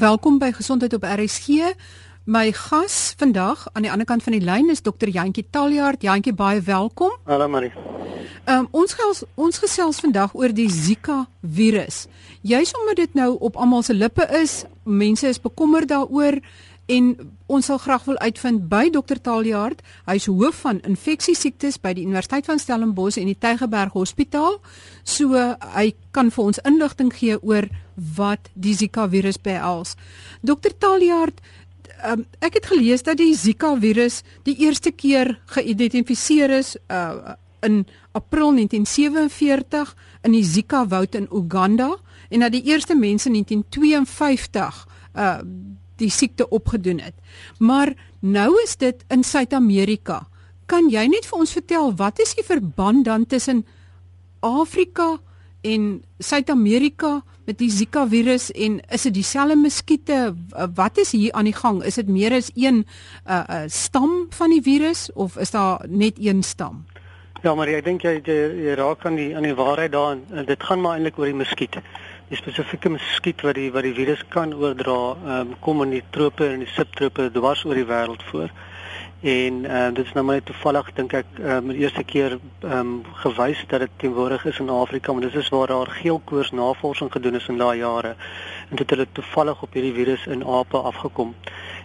Welkom by Gesondheid op RSG. My gas vandag aan die ander kant van die lyn is dokter Jantjie Taljaard. Jantjie, baie welkom. Hallo Marie. Ehm um, ons gels, ons gesels vandag oor die Zika virus. Juist omdat dit nou op almal se lippe is, mense is bekommerd daaroor en ons sal graag wil uitvind by dokter Taljaard. Hy's hoof van infeksie siektes by die Universiteit van Stellenbosch en die Tygerberg Hospitaal. So hy kan vir ons inligting gee oor wat die Zika virus behels. Dokter Taljaard, um, ek het gelees dat die Zika virus die eerste keer geïdentifiseer is uh, in April 1947 in die Zika woud in Uganda en dat die eerste mense in 1952 uh die siekte opgedoen het. Maar nou is dit in Suid-Amerika. Kan jy net vir ons vertel wat is die verband dan tussen Afrika en Suid-Amerika met die Zika virus en is dit dieselfde muskiete? Wat is hier aan die gang? Is dit meer as een uh, uh, stam van die virus of is daar net een stam? Ja, maar ek dink jy, jy jy raak aan die aan die waarheid daar. Dit gaan maar eintlik oor die muskiet die spesifieke muskiet wat die wat die virus kan oordra, um, kom in die trope en die subtrope dwars oor die wêreld voor. En uh, dit is nou maar toevallig dink ek um, die eerste keer um, gewys dat dit teenwoordig is in Afrika, maar dis is waar daar geelkoors navorsing gedoen is in daai jare. En dit het hulle toevallig op hierdie virus in ape afgekom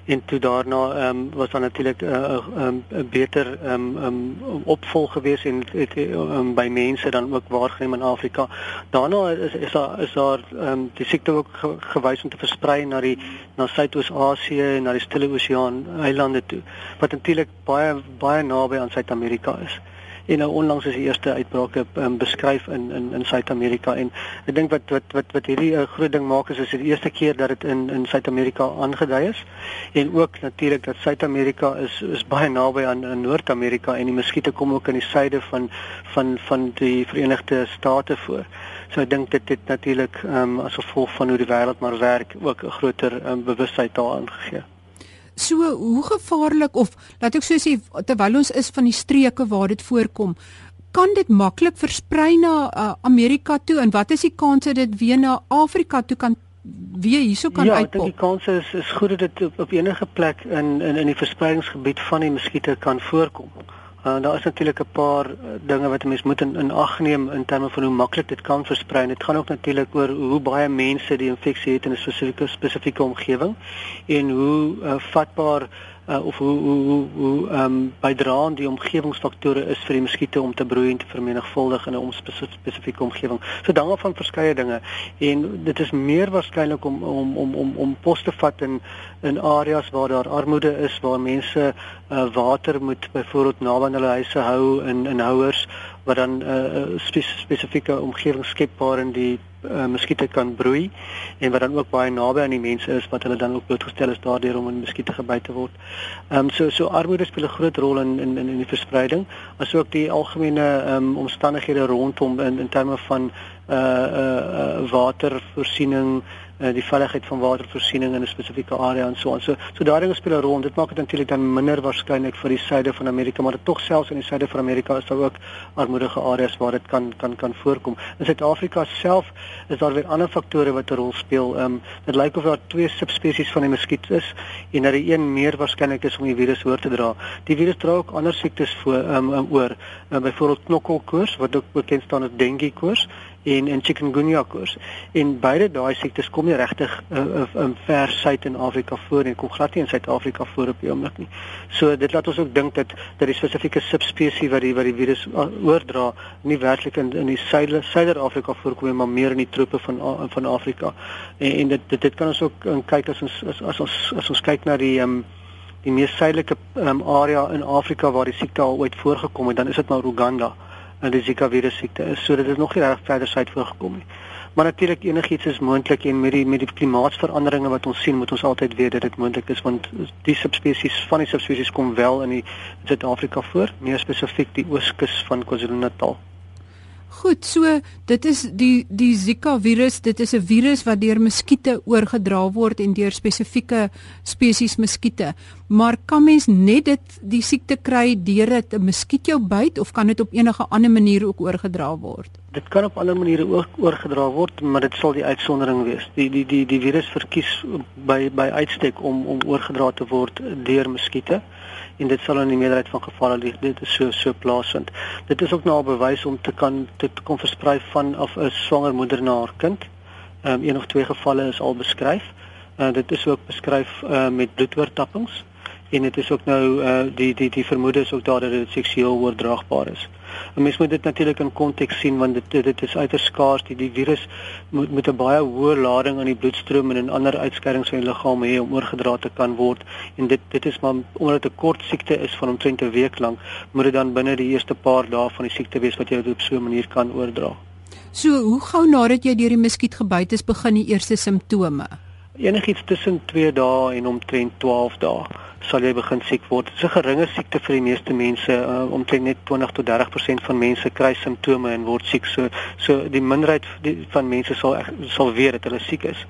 en toe daarna ehm um, was dan natuurlik 'n uh, um, beter ehm um, um, opvolg gewees en het um, by mense dan ook waargeneem in Afrika. Daarna is is daar is daar ehm um, die siekte ook ge, gewys om te versprei na die na Suidoos-Asië en na die Stille Oseaan eilande toe wat natuurlik baie baie naby aan Suid-Amerika is en nou onlangs is die eerste uitbrake um, beskryf in in in Suid-Amerika en ek dink wat wat wat wat hierdie 'n eh, groot ding maak is is dit die eerste keer dat dit in in Suid-Amerika aangedui is en ook natuurlik dat Suid-Amerika is is baie naby aan in Noord-Amerika en die muskiete kom ook in die suide van van van die Verenigde State voor. So ek dink dit het natuurlik um, as gevolg van hoe die wêreld maar werk ook 'n groter um, bewustheid daaraan gegee. So hoe gevaarlik of laat ek so sê terwyl ons is van die streke waar dit voorkom, kan dit maklik versprei na uh, Amerika toe en wat is die kans dat dit weer na Afrika toe kan weer hierso kan ja, uitpop? Ja, die kans is is goed dat dit op, op enige plek in in in die verspreidingsgebied van die muskiete kan voorkom. Uh, daar is natuurlik 'n paar uh, dinge wat 'n mens moet in, in ag neem in terme van hoe maklik dit kan versprei. Dit gaan ook natuurlik oor hoe baie mense die infeksie het in 'n spesifieke spesifieke omgewing en hoe uh, vatbaar uh, of hoe hoe hoe ehm um, bydraend die omgewingsfaktore is vir die muskiete om te broei en te vermenigvuldig in 'n spesifieke omgewing. So dan van verskeie dinge en dit is meer waarskynlik om om om om om pos te vat in in areas waar daar armoede is, waar mense uh, water moet byvoorbeeld naby hulle huise hou in in houers wat dan 'n uh, spesifieke omgewing skep waarin die uh, muskiete kan broei en wat dan ook baie naby aan die mense is wat hulle dan ook blootgestel is daardeur om in muskiete gebyt te word. Ehm um, so so armoede speel 'n groot rol in in in die verspreiding asook die algemene um, omstandighede rondom in in terme van uh uh, uh watervoorsiening die veiligheid van watervoorsiening in 'n spesifieke area en so aan. So so daardie speel 'n rol. Dit maak dit natuurlik dan minder waarskynlik vir die suide van Amerika, maar tog selfs in die suide van Amerika is daar ook armoedige areas waar dit kan kan kan voorkom. In Suid-Afrika self is daar weer ander faktore wat 'n rol speel. Ehm um, dit lyk of daar twee subspesies van die muskiet is en dat die een meer waarskynlik is om die virus oor te dra. Die virus dra ook ander siektes voor ehm um, um, oor, um, byvoorbeeld knokkelkoors wat ook bekend staan as dengue koors en en chikungunya koors. En beide daai siektes kom nie regtig uh, uh, um, ver suid in Afrika voor en kom glad nie in Suid-Afrika voor op die oomblik nie. So dit laat ons ook dink dat dat die spesifieke subspesies wat die wat die virus uh, oordra nie werklik in in die suide Suider-Afrika voorkom maar meer in die trope van van Afrika. En, en dit, dit dit kan ons ook kyk as ons as, as ons as ons kyk na die um, die mees suidelike um, area in Afrika waar die siekte al ooit voorgekom het, dan is dit maar Uganda en die Zika virus siekte is sodat dit nog nie reg verder suid voorgekom nie. Maar natuurlik enigiets is moontlik en met die met die klimaatsveranderinge wat ons sien, moet ons altyd weet dat dit moontlik is want die subspesies van die subspesies kom wel in die Suid-Afrika voor, meer spesifiek die ooskus van KwaZulu-Natal. Goed, so dit is die die Zika virus, dit is 'n virus wat deur muskiete oorgedra word en deur spesifieke spesies muskiete. Maar kan mens net dit die siekte kry deur dit 'n muskiet jou byt of kan dit op enige ander manier ook oorgedra word? Dit kan op ander maniere ook oorgedra word, maar dit sal die uitsondering wees. Die die die die virus verkies by by uitstek om om oorgedra te word deur muskiete en dit sal in die meerderheid van gevalle dit, dit is so so plaasvind. Dit is ook nou al bewys om te kan dit kon versprei van of 'n swanger moeder na haar kind. Ehm um, een of twee gevalle is al beskryf. Uh, dit is ook beskryf uh, met bloedoortappings en dit is ook nou uh, die die die vermoede is ook daar dat dit seksueel oordraagbaar is. 'n Mens moet dit natuurlik in konteks sien want dit dit is uiters skaars die die virus moet met 'n baie hoë lading aan die bloedstroom en in ander uitskeidings van die liggaam hê om oorgedra te kan word en dit dit is maar omdat dit 'n kort siekte is van omtrent 'n week lank moet dit dan binne die eerste paar dae van die siekte wees wat jy dit op so 'n manier kan oordra. So, hoe gou nadat jy deur die muskiet gebyt is, begin die eerste simptome? Enigiets tussen 2 dae en omtrent 12 dae sal jy begin siek word. Dit is 'n geringe siekte vir die meeste mense. Uh, omtrent net 20 tot 30% van mense kry simptome en word siek. So so die minderheid van mense sal sal weet dat hulle siek is.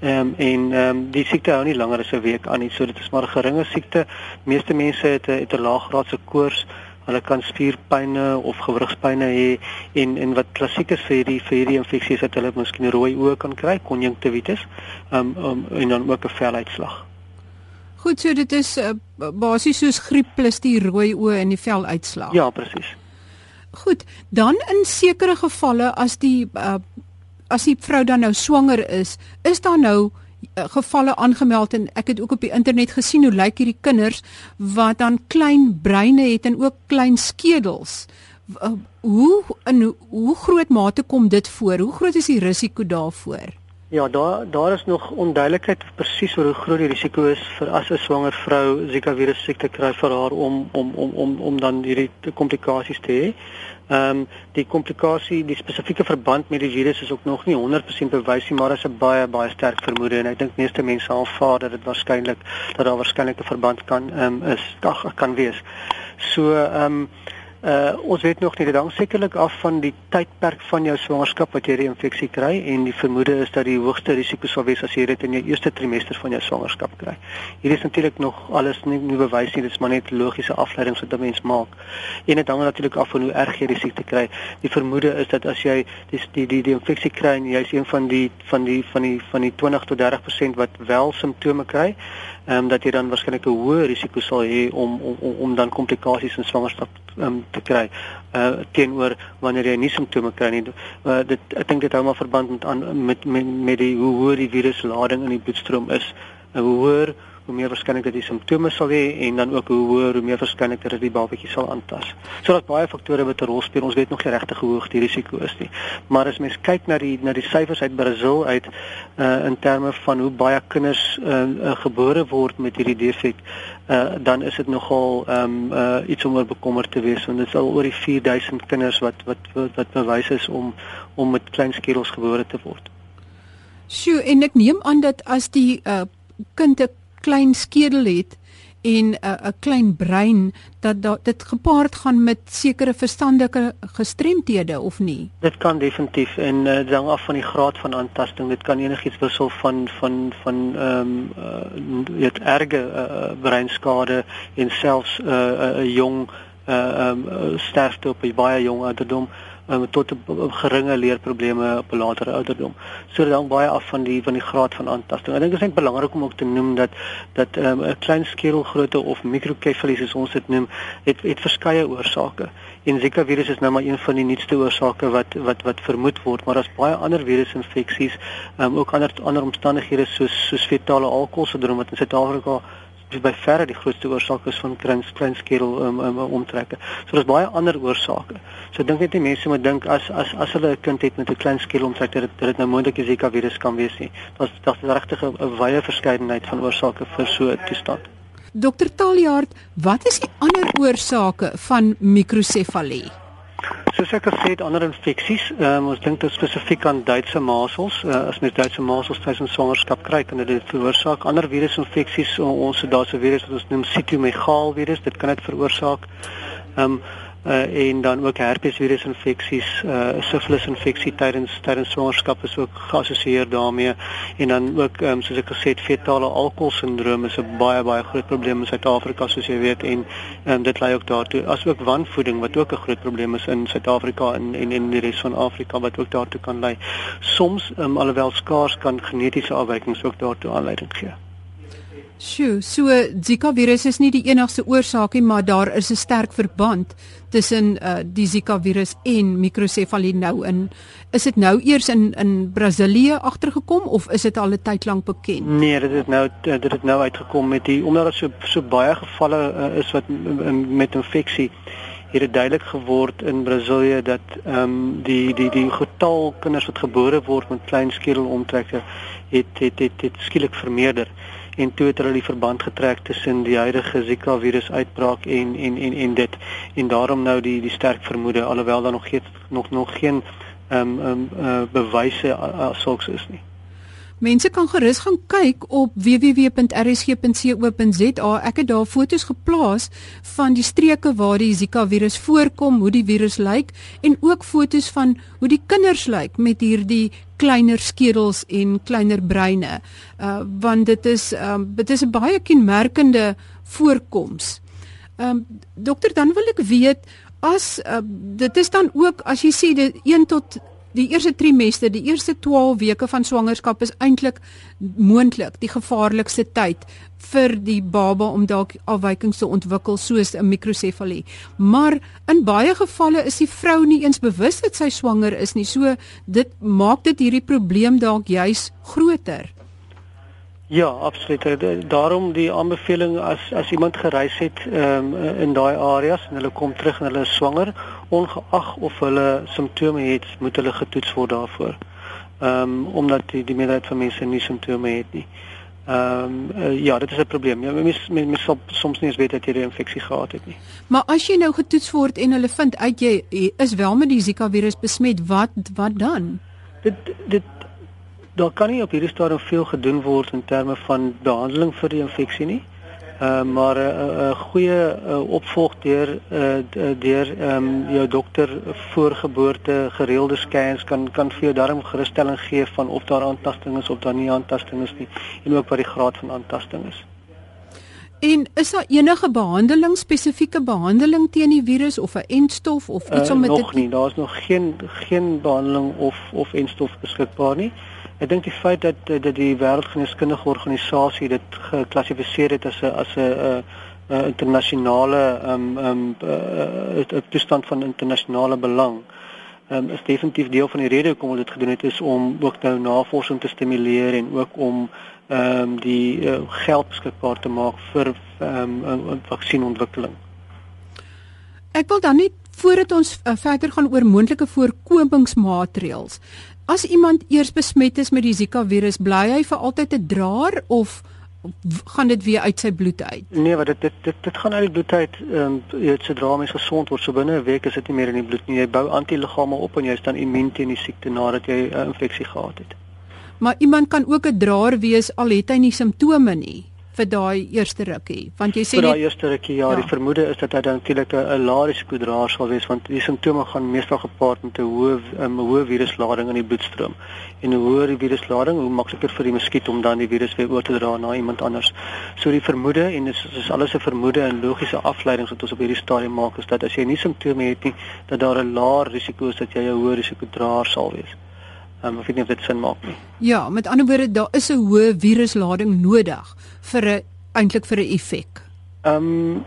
Ehm um, en ehm um, die siekte hou nie langer as 'n week aan nie. So dit is maar 'n geringe siekte. Meeste mense het 'n het 'n laaggraadse koors. Hulle kan spierpynne of gewrigspynne hê en en wat klassiek is vir hierdie vir hierdie infeksie is dat hulle miskien rooi oë kan kry, konjunktivitis. Ehm um, um, en dan ook 'n veluitslag. Goed, so dit is uh, basies soos griep plus die rooi oë en die veluitslag. Ja, presies. Goed, dan in sekere gevalle as die uh, as die vrou dan nou swanger is, is daar nou uh, gevalle aangemeld en ek het ook op die internet gesien hoe lyk hierdie kinders wat dan klein breine het en ook klein skedels. Uh, hoe in hoe, hoe groot mate kom dit voor? Hoe groot is die risiko daarvoor? Ja, daar daar is nog onduidelikheid presies oor hoe groot die risiko is vir as 'n swanger vrou Zika virus siekte kry vir haar om om om om om dan hierdie komplikasies te hê. Ehm um, die komplikasie, die spesifieke verband met die virus is ook nog nie 100% bewys nie, maar is 'n baie baie sterk vermoede en ek dink meeste mense aanvaar dat dit waarskynlik dat daar waarskynlik 'n verband kan ehm um, is, kan, kan wees. So ehm um, Uh ons weet nog nie dit hang sekerlik af van die tydperk van jou swangerskap wat jy die infeksie kry en die vermoede is dat die hoogste risiko sal wees as jy dit in jou eerste trimester van jou swangerskap kry. Hier is natuurlik nog alles nie, nie bewys nie, dit is maar net logiese afleidings wat 'n mens maak. En dit hang natuurlik af van hoe erg jy die siekte kry. Die vermoede is dat as jy die die die, die infeksie kry en jy is een van die van die van die van die 20 tot 30% wat wel simptome kry, ehm um, dat jy dan waarskynlik 'n hoër risiko sal hê om, om om om dan komplikasies in swangerskap um, te kry uh teenoor wanneer jy nie simptome kry nie. Uh, dit ek dink dit hou maar verband met aan met met met die hoe hoër die viruslading in die bloedstroom is. Uh, hoe hoër hoe meer waarskynlik dat jy simptome sal hê en dan ook hoe hoër hoe meer waarskynlik dat dit die babatjie sal aantas. So dat baie faktore wat 'n rol speel. Ons weet nog nie regtig hoe hoog die risiko is nie. Maar as mens kyk na die na die syfers uit Brasil uit uh in terme van hoe baie kinders uh, uh gebore word met hierdie defek, uh dan is dit nogal um uh iets om oor bekommerd te wees want dit is al oor die 4000 kinders wat wat wat, wat bewys is om om met klein skedels gebore te word. Sjoe, en ek neem aan dat as die uh kind 'n klein skedel het en 'n uh, 'n klein brein dat da, dit gepaard gaan met sekere verstandelike gestremthede of nie. Dit kan definitief en uh, dit hang af van die graad van aantasting. Dit kan enigiets wissel van van van ehm um, uh, weet erge uh, breinskade en selfs 'n uh, uh, jong uh, um, sterfte op 'n baie jong ouderdom um, tot geringe leerprobleme op 'n latere ouderdom. So dit hang baie af van die van die graad van aantasting. Ek dink dit is net belangrik om ook te noem dat dat ehm, 'n um, klein skedelgrootte of mikrokefalies soos ons dit noem, het het verskeie oorsake. En Zika virus is nou maar een van die nuutste oorsake wat wat wat vermoed word, maar daar's baie ander virusinfeksies, um, ook ander ander omstandighede soos soos fetale alkoholsindroom wat in Suid-Afrika dis by verre die grootste oorsaak is van klein klein skedel um, um, omtrekke. So daar's baie ander oorsake. So dink net die mense moet dink as as as hulle 'n kind het met 'n klein skedel omtrek dat dit nou moontlik is Zika virus kan wees nie. Daar's daar's regtig 'n wye verskeidenheid van oorsake vir so 'n toestand. Dokter Taljaard, wat is die ander oorsake van mikrosefalie? Soos ek gesê het, ander infeksies, um, ons dink dit spesifiek aan Duitse masels. Uh, as mens Duitse masels tydens swangerskap kry, kan dit veroorsaak. Ander virusinfeksies, ons het daar's 'n virus wat ons noem cytomegaalvirus, dit kan dit veroorsaak. Ehm um, uh, en dan ook herpesvirus infeksies, uh, syfilis infeksie tydens tydens swangerskap is ook geassosieer daarmee en dan ook um, soos ek gesê het fetale alkoholsindroom is 'n baie baie groot probleem in Suid-Afrika soos jy weet en um, dit lei ook daartoe asook wanvoeding wat ook 'n groot probleem is in Suid-Afrika en en in die res van Afrika wat ook daartoe kan lei. Soms um, alhoewel skaars kan genetiese afwykings ook daartoe aanleiding gee. Sjoe, so Zika virus is nie die enigste oorsaak nie, maar daar is 'n sterk verband tussen uh, die Zika virus en mikrosefalie nou in. Is dit nou eers in in Brasilië agtergekom of is dit al 'n tyd lank bekend? Nee, dit het nou dit het nou uitgekom met die omdat daar so so baie gevalle uh, is wat met infeksie het dit duidelik geword in Brasilië dat ehm um, die die die getal kinders wat gebore word met klein skedelomtrekke het het het, het skielik vermeerder en toe het hulle die verband getrek tussen die huidige Zika virus uitbraak en en en en dit en daarom nou die die sterk vermoede alhoewel daar nog geen nog nog geen ehm um, ehm um, uh, bewyse as sulks is nie. Mense kan gerus gaan kyk op www.rsg.co.za. Ek het daar foto's geplaas van die streke waar die Zika virus voorkom, hoe die virus lyk en ook foto's van hoe die kinders lyk met hierdie kleiner skedels en kleiner breine. Uh want dit is um dit is 'n baie kenmerkende voorkoms. Um dokter dan wil ek weet as uh, dit is dan ook as jy sê dit 1 tot Die eerste trimester, die eerste 12 weke van swangerskap is eintlik moontlik die gevaarlikste tyd vir die baba om dalk afwykings te ontwikkel soos 'n mikrosefalie. Maar in baie gevalle is die vrou nie eens bewus dat sy swanger is nie. So dit maak dit hierdie probleem dalk juis groter. Ja, absoluut. Daarom die aanbeveling as as iemand gereis het um, in daai areas en hulle kom terug en hulle is swanger, ongeag of hulle simptome het, moet hulle getoets word daarvoor. Ehm um, omdat die die meerderheid van mense nie simptome het nie. Ehm um, uh, ja, dit is 'n probleem. Ja, mense mense sal soms nie eens weet dat jy 'n infeksie gehad het nie. Maar as jy nou getoets word en hulle vind uit jy is wel met die Zika virus besmet, wat wat dan? Dit dit daar kan nie op hierdie stadium veel gedoen word in terme van behandeling vir die infeksie nie. Uh, maar 'n uh, uh, goeie uh, opvolg deur uh, deur um, jou dokter voor geboorte gereelde scans kan kan vir jou darm gerusstelling gee van of daar aantasting is of daar nie aantasting is nie en ook wat die graad van aantasting is. En is daar enige behandeling spesifieke behandeling teen die virus of 'n entstof of iets uh, om met dit Nog nie, daar's nog geen geen behandeling of of entstof beskikbaar nie. Ek dink die feit dat dat die wêreldgeneeskundige organisasie dit geklassifiseer het as 'n as 'n 'n internasionale um um 'n toestand van internasionale belang um, is definitief deel van die rede hoekom hulle dit gedoen het is om ook nou navorsing te stimuleer en ook om ehm um, die uh, geld beskikbaar te maak vir ehm um, vaksienontwikkeling. Ek wil dan net voordat ons uh, verder gaan oor moontlike voorkomingsmaatreëls. As iemand eers besmet is met die Zika virus, bly hy vir altyd 'n draer of gaan dit weer uit sy bloed uit? Nee, wat dit dit dit, dit gaan uit die bloed uit. Ehm um, jy het sodra mens gesond word, so binne 'n week is dit nie meer in die bloed nie. Jy bou antiliggame op en jy is dan immuun teen die siekte nadat jy 'n infeksie gehad het. Maar iemand kan ook 'n draer wees al het hy nie simptome nie vir daai eerste rukkie? Want jy sê vir daai eerste rukkie ja, ja. die vermoede is dat hy dan natuurlik 'n lae risiko draer sal wees want die simptome gaan meestal gepaard met 'n hoë 'n hoë viruslading in die bloedstroom. En hoe hoër die viruslading hoe makliker vir die muskiet om dan die virus weer oor te dra na iemand anders. So die vermoede en dit is, is alles 'n vermoede en logiese afleidings wat ons op hierdie stadium maak is dat as jy nie simptome het nie dat daar 'n lae risiko is dat jy 'n hoë risiko draer sal wees Um, ek weet nie of dit sin maak nie. Ja, met ander woorde, daar is 'n hoë viruslading nodig vir 'n eintlik vir 'n effek. Ehm um,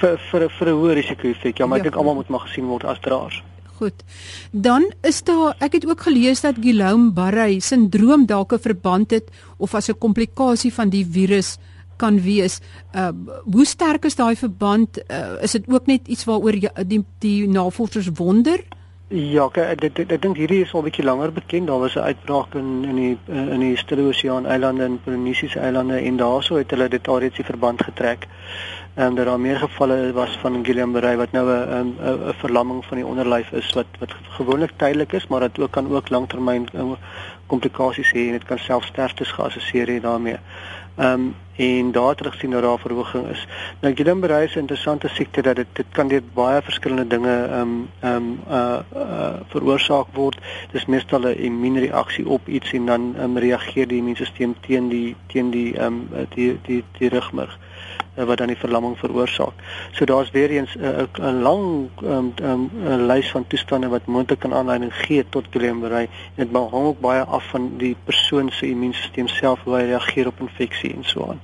vir vir vir 'n hoë risiko effek. Ja, maar ja. ek dink almal moet maar gesien word as draers. Goed. Dan is daar ek het ook gelees dat Guillain-Barré sindroom dalk 'n verband het of as 'n komplikasie van die virus kan wees. Uh hoe sterk is daai verband? Uh, is dit ook net iets waaroor die die navorsers wonder? Ja, ek ek, dink hierdie is al bietjie langer bekend. Daar was 'n uitbraak in in die in die Stille Oseaan eilande en Polinesiese eilande en daarso het hulle dit alreeds die verband getrek. ehm um, dat daar meer gevalle was van Guillain-Barré wat nou 'n 'n verlamming van die onderlyf is wat wat gewoonlik tydelik is, maar dit ook kan ook langtermyn komplikasies hê en dit kan self sterftes geassosieer hê daarmee. Ehm um, en daar het gesien dat daar verhoging is. Nou Guillain-Barré is 'n interessante siekte dat dit dit kan deur baie verskillende dinge ehm um, ehm um, uh uh veroorsaak word. Dis meestal 'n immuunreaksie op iets en dan um, reageer die immuunstelsel teen die teen die ehm um, die die die rugmerg uh, wat dan die verlamming veroorsaak. So daar's weer eens 'n uh, 'n lang um, um, lys van toestande wat moontlik kan aanleiding gee tot Guillain-Barré. Dit hang ook baie af van die persoon se immuunstelsel self hoe hy reageer op infeksie en so aan.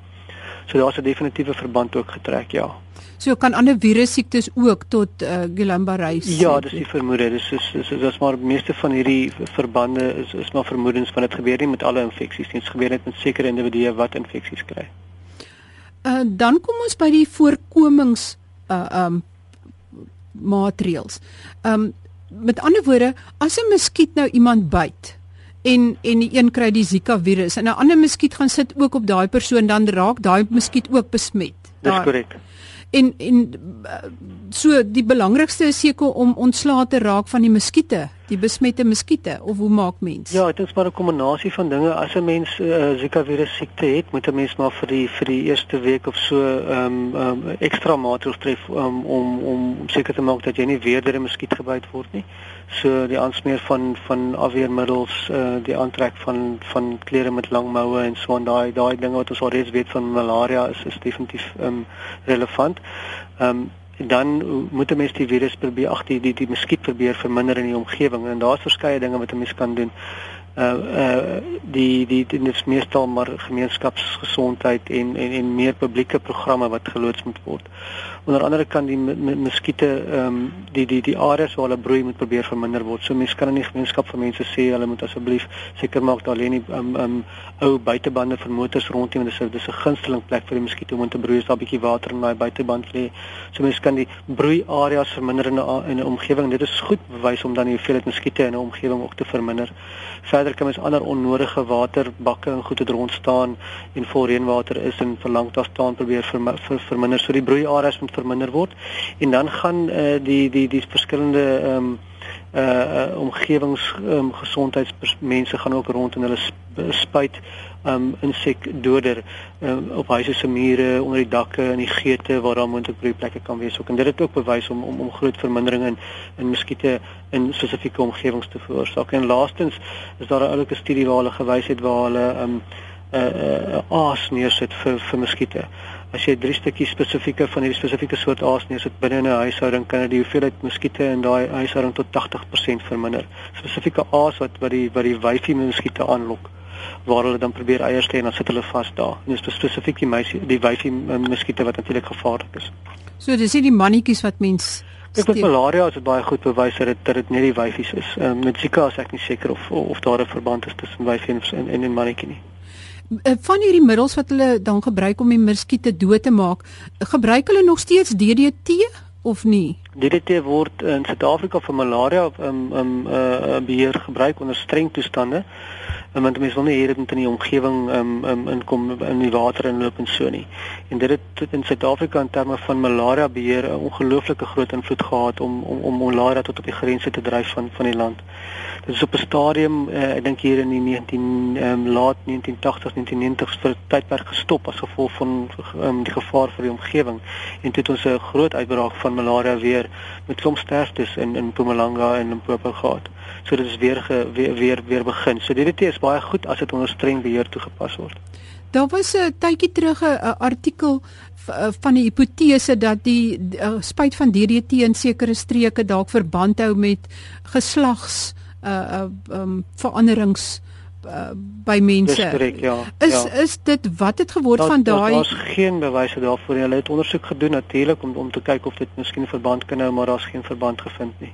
So daar's 'n definitiewe verband ook getrek, ja. So kan ander virus siektes ook tot uh, Guillain-Barré. Ja, dis die vermoede. Dis is dis is dis maar meeste van hierdie verbande is is maar vermoedens van dit gebeur nie met alle infeksies nie. Dit gebeur net met sekere individue wat infeksies kry. Uh dan kom ons by die voorkomings uh um maatreëls. Um met ander woorde, as 'n muskiet nou iemand byt en en die een kry die Zika virus en 'n ander muskiet gaan sit ook op daai persoon dan raak daai muskiet ook besmet. Dis korrek. En en so die belangrikste is seker om ontslae te raak van die muskiete die besmette muskiete of hoe maak mens? Ja, dit is maar 'n kombinasie van dinge. As 'n mens uh, eh, Zika virus siekte het, moet 'n mens maar vir die vir die eerste week of so ehm um, um, ekstra maatreëls tref um, om om om seker te maak dat jy nie weer deur 'n muskiet gebyt word nie. So die aansmeer van van afweermiddels, uh, die aantrek van van klere met lang moue en so en daai daai dinge wat ons al reeds weet van malaria is is definitief ehm um, relevant. Ehm um, dan moet 'n mens die virus probeer ag die die die muskiet probeer verminder in die omgewing en daar's verskeie dinge wat 'n mens kan doen. Uh uh die die dit is meestal maar gemeenskapsgesondheid en en en meer publieke programme wat geloods moet word onder andere kan die muskiete ehm um, die die die areas waar hulle broei moet probeer verminder word. So mense kan in die gemeenskap vir mense sê hulle moet asseblief seker maak daar lê nie ehm um, um, ou buitebande vir motors rondom want dit is dis 'n gunsteling plek vir die muskiete om te broei. Is daar 'n bietjie water in daai buiteband lê. So mense kan die broei areas verminder in 'n in 'n omgewing. Dit is goed bewys om dan die hoeveelheid muskiete in 'n omgewing ook te verminder. Verder kan mens ander onnodige waterbakke en goede rond staan en vol reënwater is en vir lank daar staan probeer vir, vir verminder. So die broei areas moet verminder word en dan gaan uh, die die die verskillende ehm um, uh, uh omgewings um, gesondheidsmense gaan ook rond en hulle spuit um insekdoder um, op huise se mure, onder die dakke en die geete waar daar moontlik broeiplekke kan wees ook. En dit het ook bewys om om om groot vermindering in in muskiete in spesifieke omgewings te veroorsaak. En laastens is daar 'n oulike studie waar hulle gewys het waar hulle um 'n uh, 'n uh, aas neersit vir vir muskiete as jy drie stukkies spesifieke van hierdie spesifieke soort aas neersit binne 'n huishouding kan dit die hoeveelheid muskiete in daai huishouding tot 80% verminder. Spesifieke aas wat wat die wat die wyfie muskiete aanlok waar hulle dan probeer eiers lê en dan sit hulle vas daar. En dis spesifiek die meisie die wyfie muskiete wat natuurlik gevaarlik is. So dis nie die mannetjies wat mens Ek dink malaria is baie goed bewys dat dit dat dit nie die wyfies is. Ehm um, met Zika is ek nie seker of of daar 'n verband is tussen wyfie en en en mannetjie nie. Eh, van hierdie middels wat hulle dan gebruik om die muskiete dood te maak, gebruik hulle nog steeds DDT of nie? DDT word in Suid-Afrika vir malaria um um uh beheer gebruik onder streng toestande. Um, want mense wil nie hê dit in die omgewing um um inkom in die water inloop en so nie. En dit het in Suid-Afrika in terme van malaria beheer 'n ongelooflike groot invloed gehad om om om malaria tot op die grense te dryf van van die land. Dit is op 'n stadium uh, ek dink hier in die 19 um laat 1980s 1990s vir tydperk gestop as gevolg van um die gevaar vir die omgewing en dit het ons 'n groot uitbraak van malaria weer met klomp sterftes in in Mpumalanga en Limpopo gehad. So dit is weer ge, weer weer weer begin. So DDT is baie goed as dit onder streng beheer toegepas word. Daar was 'n tydjie terug 'n artikel van die hipotese dat die uh, spuit van DDT in sekere streke dalk verband hou met geslags uh um, veranderings uh, by mense. Dis korrek, ja. Is ja. is dit wat het geword da, van daai Daar's geen bewyse daarvoor nie. Hulle het ondersoek gedoen natuurlik om om te kyk of dit miskien verband kan hou, maar daar's geen verband gevind nie.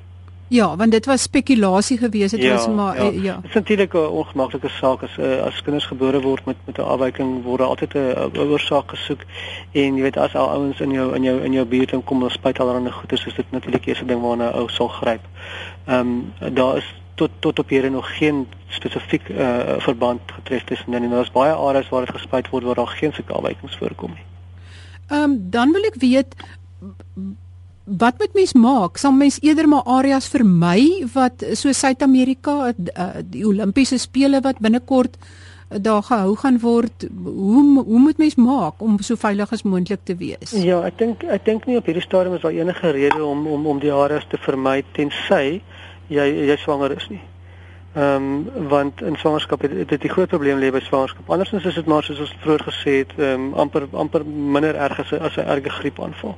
Ja, want dit was spekulasie geweest, dit ja, was maar ja. Uh, ja. Dit is natuurlik 'n ongemaklike saak as uh, as kinders gebore word met met 'n afwyking word daar altyd 'n oorsaak gesoek en jy weet as al ouens in jou in jou in jou buurt kom dan spuit allerlei goeie, is dit natuurlik eers 'n ding waarna 'n ou sal gryp. Ehm um, daar is tot tot op hierdie nog geen spesifiek uh, verband getref tussen en daar's baie areas waar dit gespuit word waar daar geen sulke afwykings voorkom nie. Ehm um, dan wil ek weet wat moet mens maak? Sal mens eerder maar areas vermy wat so Suid-Amerika, uh, die Olimpiese spele wat binnekort uh, daar gehou gaan word, hoe hoe moet mens maak om so veilig as moontlik te wees? Ja, ek dink ek dink nie op hierdie stadium is daar enige rede om om om die areas te vermy tensy jy jy swanger is nie. Ehm um, want in swangerskap het dit 'n groot probleem lê by swangerskap. Andersins is dit maar soos ons vroeër gesê het, ehm um, amper amper minder erg as 'n as 'n erge griepaanval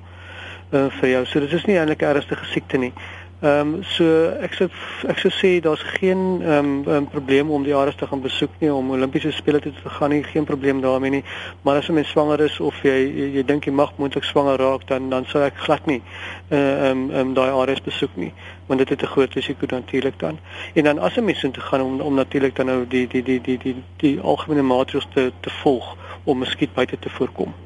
uh, vir jou. So dit is nie eintlik 'n ernstige siekte nie. Ehm um, so ek sou ek sou sê daar's geen ehm um, um, probleem om die areas te gaan besoek nie om Olimpiese spele te gaan nie, geen probleem daarmee nie. Maar as 'n mens swanger is of jy jy, jy dink jy mag moontlik swanger raak, dan dan sou ek glad nie eh, ehm uh, ehm um, um, daai areas besoek nie, want dit het 'n groot risiko natuurlik dan. En dan as 'n mens moet gaan om om natuurlik dan nou die die die die die die, algemene maatreëls te te volg om muskiet buite te voorkom.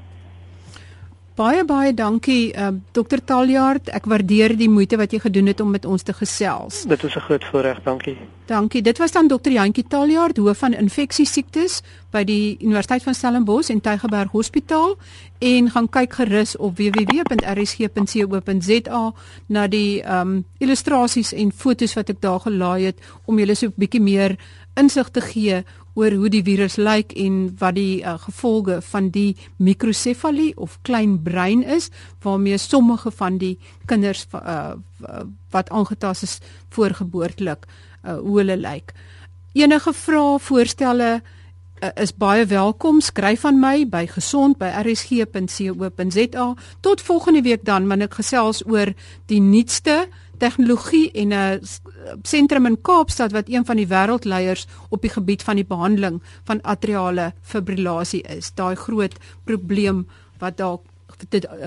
Baie baie dankie uh, Dr Taljaard. Ek waardeer die moeite wat jy gedoen het om met ons te gesels. Dit is 'n groot voorreg, dankie. Dankie. Dit was dan Dr Jantjie Taljaard, hoof van infeksiesiektes by die Universiteit van Stellenbosch en Tygerberg Hospitaal en gaan kyk gerus op www.rsg.co.za na die ehm um, illustrasies en fotos wat ek daar gelaai het om julle so 'n bietjie meer insig te gee oor hoe die virus lyk en wat die uh, gevolge van die mikrosefalie of klein brein is waarmee sommige van die kinders uh, wat aangetast is voorgeboortelik uh, hoe hulle lyk. Enige vrae, voorstelle uh, is baie welkom. Skryf aan my by gesond@rsg.co.za. Tot volgende week dan wanneer ek gesels oor die nuutste tegnologie en 'n sentrum in Kaapstad wat een van die wêreldleiers op die gebied van die behandeling van atriale fibrillasie is. Daai groot probleem wat dalk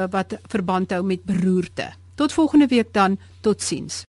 wat verband hou met beroerte. Tot volgende week dan. Totsiens.